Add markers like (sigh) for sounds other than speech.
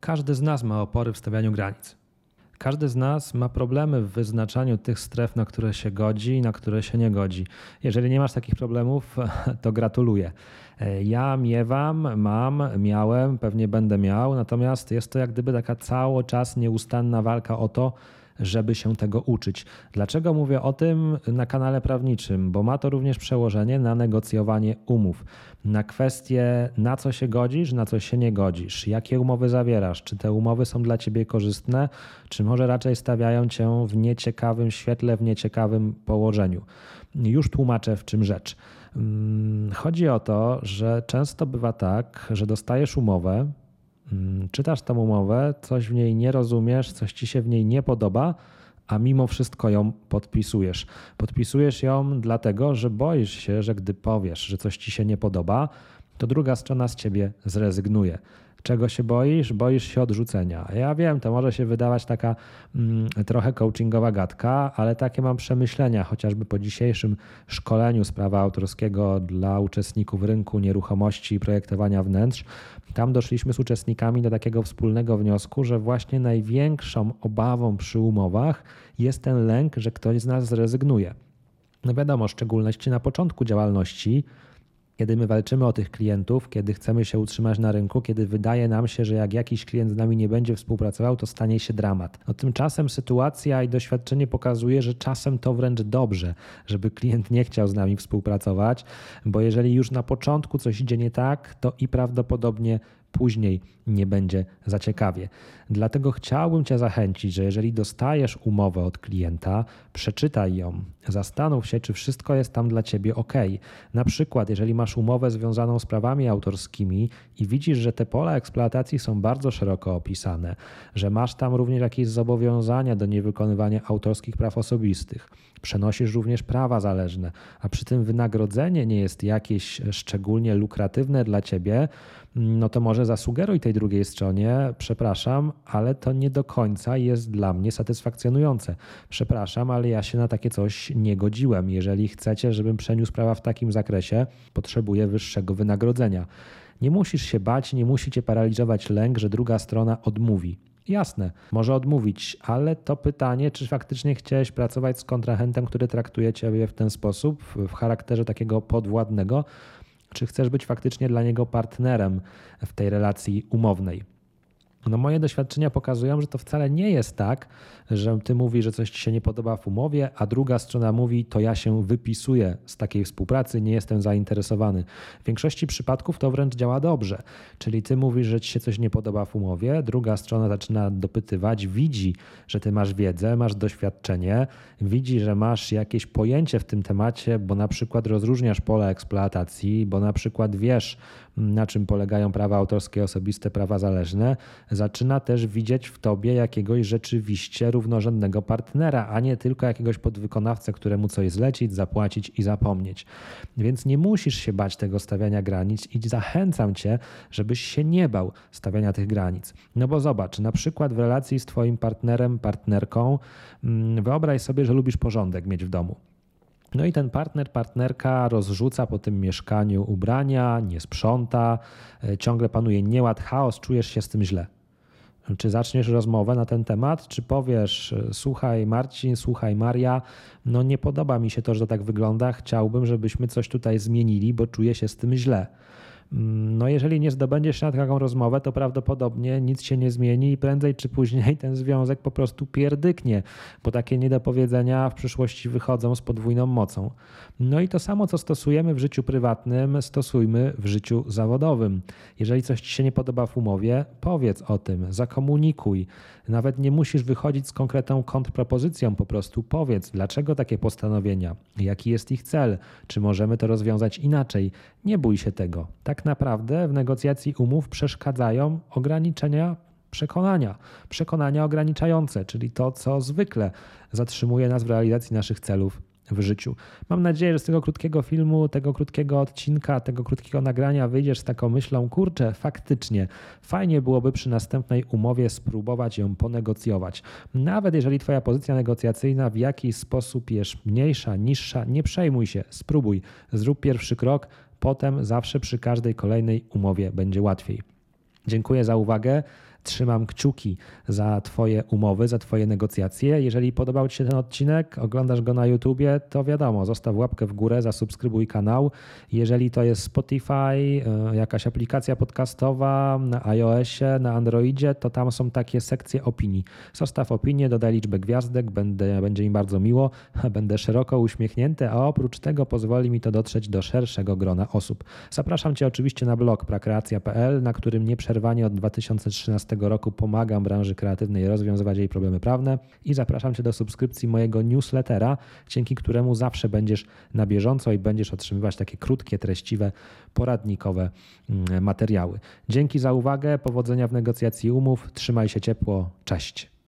Każdy z nas ma opory w stawianiu granic. Każdy z nas ma problemy w wyznaczaniu tych stref, na które się godzi i na które się nie godzi. Jeżeli nie masz takich problemów, (laughs) to gratuluję. Ja miewam, mam, miałem, pewnie będę miał, natomiast jest to jak gdyby taka cały czas nieustanna walka o to, żeby się tego uczyć. Dlaczego mówię o tym na kanale prawniczym? Bo ma to również przełożenie na negocjowanie umów, na kwestie, na co się godzisz, na co się nie godzisz, jakie umowy zawierasz, czy te umowy są dla ciebie korzystne, czy może raczej stawiają cię w nieciekawym świetle, w nieciekawym położeniu. Już tłumaczę, w czym rzecz. Mm, chodzi o to, że często bywa tak, że dostajesz umowę, czytasz tą umowę, coś w niej nie rozumiesz, coś ci się w niej nie podoba, a mimo wszystko ją podpisujesz. Podpisujesz ją dlatego, że boisz się, że gdy powiesz, że coś ci się nie podoba, to druga strona z ciebie zrezygnuje. Czego się boisz? Boisz się odrzucenia. Ja wiem, to może się wydawać taka mm, trochę coachingowa gadka, ale takie mam przemyślenia, chociażby po dzisiejszym szkoleniu z prawa autorskiego dla uczestników rynku nieruchomości i projektowania wnętrz. Tam doszliśmy z uczestnikami do takiego wspólnego wniosku, że właśnie największą obawą przy umowach jest ten lęk, że ktoś z nas zrezygnuje. No wiadomo, w szczególności na początku działalności, kiedy my walczymy o tych klientów, kiedy chcemy się utrzymać na rynku, kiedy wydaje nam się, że jak jakiś klient z nami nie będzie współpracował, to stanie się dramat. No, tymczasem sytuacja i doświadczenie pokazuje, że czasem to wręcz dobrze, żeby klient nie chciał z nami współpracować, bo jeżeli już na początku coś idzie nie tak, to i prawdopodobnie później nie będzie za ciekawie. Dlatego chciałbym Cię zachęcić, że jeżeli dostajesz umowę od klienta, przeczytaj ją, zastanów się, czy wszystko jest tam dla Ciebie ok. Na przykład, jeżeli masz umowę związaną z prawami autorskimi i widzisz, że te pola eksploatacji są bardzo szeroko opisane, że masz tam również jakieś zobowiązania do niewykonywania autorskich praw osobistych, przenosisz również prawa zależne, a przy tym wynagrodzenie nie jest jakieś szczególnie lukratywne dla Ciebie, no to może zasugeruj tej drugiej stronie, przepraszam, ale to nie do końca jest dla mnie satysfakcjonujące. Przepraszam, ale ja się na takie coś nie godziłem. Jeżeli chcecie, żebym przeniósł prawa w takim zakresie, potrzebuję wyższego wynagrodzenia. Nie musisz się bać, nie musi cię paraliżować lęk, że druga strona odmówi. Jasne, może odmówić, ale to pytanie, czy faktycznie chciałeś pracować z kontrahentem, który traktuje ciebie w ten sposób, w charakterze takiego podwładnego, czy chcesz być faktycznie dla niego partnerem w tej relacji umownej. No moje doświadczenia pokazują, że to wcale nie jest tak, że ty mówisz, że coś ci się nie podoba w umowie, a druga strona mówi, to ja się wypisuję z takiej współpracy, nie jestem zainteresowany. W większości przypadków to wręcz działa dobrze. Czyli ty mówisz, że ci się coś nie podoba w umowie, druga strona zaczyna dopytywać, widzi, że ty masz wiedzę, masz doświadczenie, widzi, że masz jakieś pojęcie w tym temacie, bo na przykład rozróżniasz pola eksploatacji, bo na przykład wiesz, na czym polegają prawa autorskie, osobiste, prawa zależne, zaczyna też widzieć w tobie jakiegoś rzeczywiście równorzędnego partnera, a nie tylko jakiegoś podwykonawcę, któremu coś zlecić, zapłacić i zapomnieć. Więc nie musisz się bać tego stawiania granic i zachęcam cię, żebyś się nie bał stawiania tych granic. No bo zobacz, na przykład w relacji z twoim partnerem, partnerką, mm, wyobraź sobie, że lubisz porządek mieć w domu. No i ten partner, partnerka rozrzuca po tym mieszkaniu ubrania, nie sprząta, e, ciągle panuje nieład, chaos, czujesz się z tym źle. Czy zaczniesz rozmowę na ten temat, czy powiesz, słuchaj Marcin, słuchaj Maria, no nie podoba mi się to, że to tak wygląda, chciałbym, żebyśmy coś tutaj zmienili, bo czuję się z tym źle. No jeżeli nie zdobędziesz się na taką rozmowę, to prawdopodobnie nic się nie zmieni i prędzej czy później ten związek po prostu pierdyknie, bo takie niedopowiedzenia w przyszłości wychodzą z podwójną mocą. No i to samo, co stosujemy w życiu prywatnym, stosujmy w życiu zawodowym. Jeżeli coś ci się nie podoba w umowie, powiedz o tym, zakomunikuj. Nawet nie musisz wychodzić z konkretną kontrpropozycją, po prostu powiedz, dlaczego takie postanowienia, jaki jest ich cel, czy możemy to rozwiązać inaczej. Nie bój się tego. Tak naprawdę w negocjacji umów przeszkadzają ograniczenia przekonania, przekonania ograniczające, czyli to, co zwykle zatrzymuje nas w realizacji naszych celów w życiu. Mam nadzieję, że z tego krótkiego filmu, tego krótkiego odcinka, tego krótkiego nagrania wyjdziesz z taką myślą, kurczę, faktycznie fajnie byłoby przy następnej umowie spróbować ją ponegocjować. Nawet jeżeli Twoja pozycja negocjacyjna w jakiś sposób jest mniejsza, niższa, nie przejmuj się, spróbuj, zrób pierwszy krok, potem zawsze przy każdej kolejnej umowie będzie łatwiej. Dziękuję za uwagę. Trzymam kciuki za Twoje umowy, za Twoje negocjacje. Jeżeli podobał Ci się ten odcinek, oglądasz go na YouTubie, to wiadomo, zostaw łapkę w górę, zasubskrybuj kanał. Jeżeli to jest Spotify, e, jakaś aplikacja podcastowa na iOSie, na Androidzie, to tam są takie sekcje opinii. Zostaw opinię, dodaj liczbę gwiazdek, będę, będzie mi bardzo miło, (laughs) będę szeroko uśmiechnięty, a oprócz tego pozwoli mi to dotrzeć do szerszego grona osób. Zapraszam Cię oczywiście na blog prakreacja.pl, na którym nieprzerwanie od 2013 roku pomagam branży kreatywnej rozwiązywać jej problemy prawne i zapraszam Cię do subskrypcji mojego newslettera, dzięki któremu zawsze będziesz na bieżąco i będziesz otrzymywać takie krótkie, treściwe, poradnikowe mm, materiały. Dzięki za uwagę, powodzenia w negocjacji umów, trzymaj się ciepło, cześć.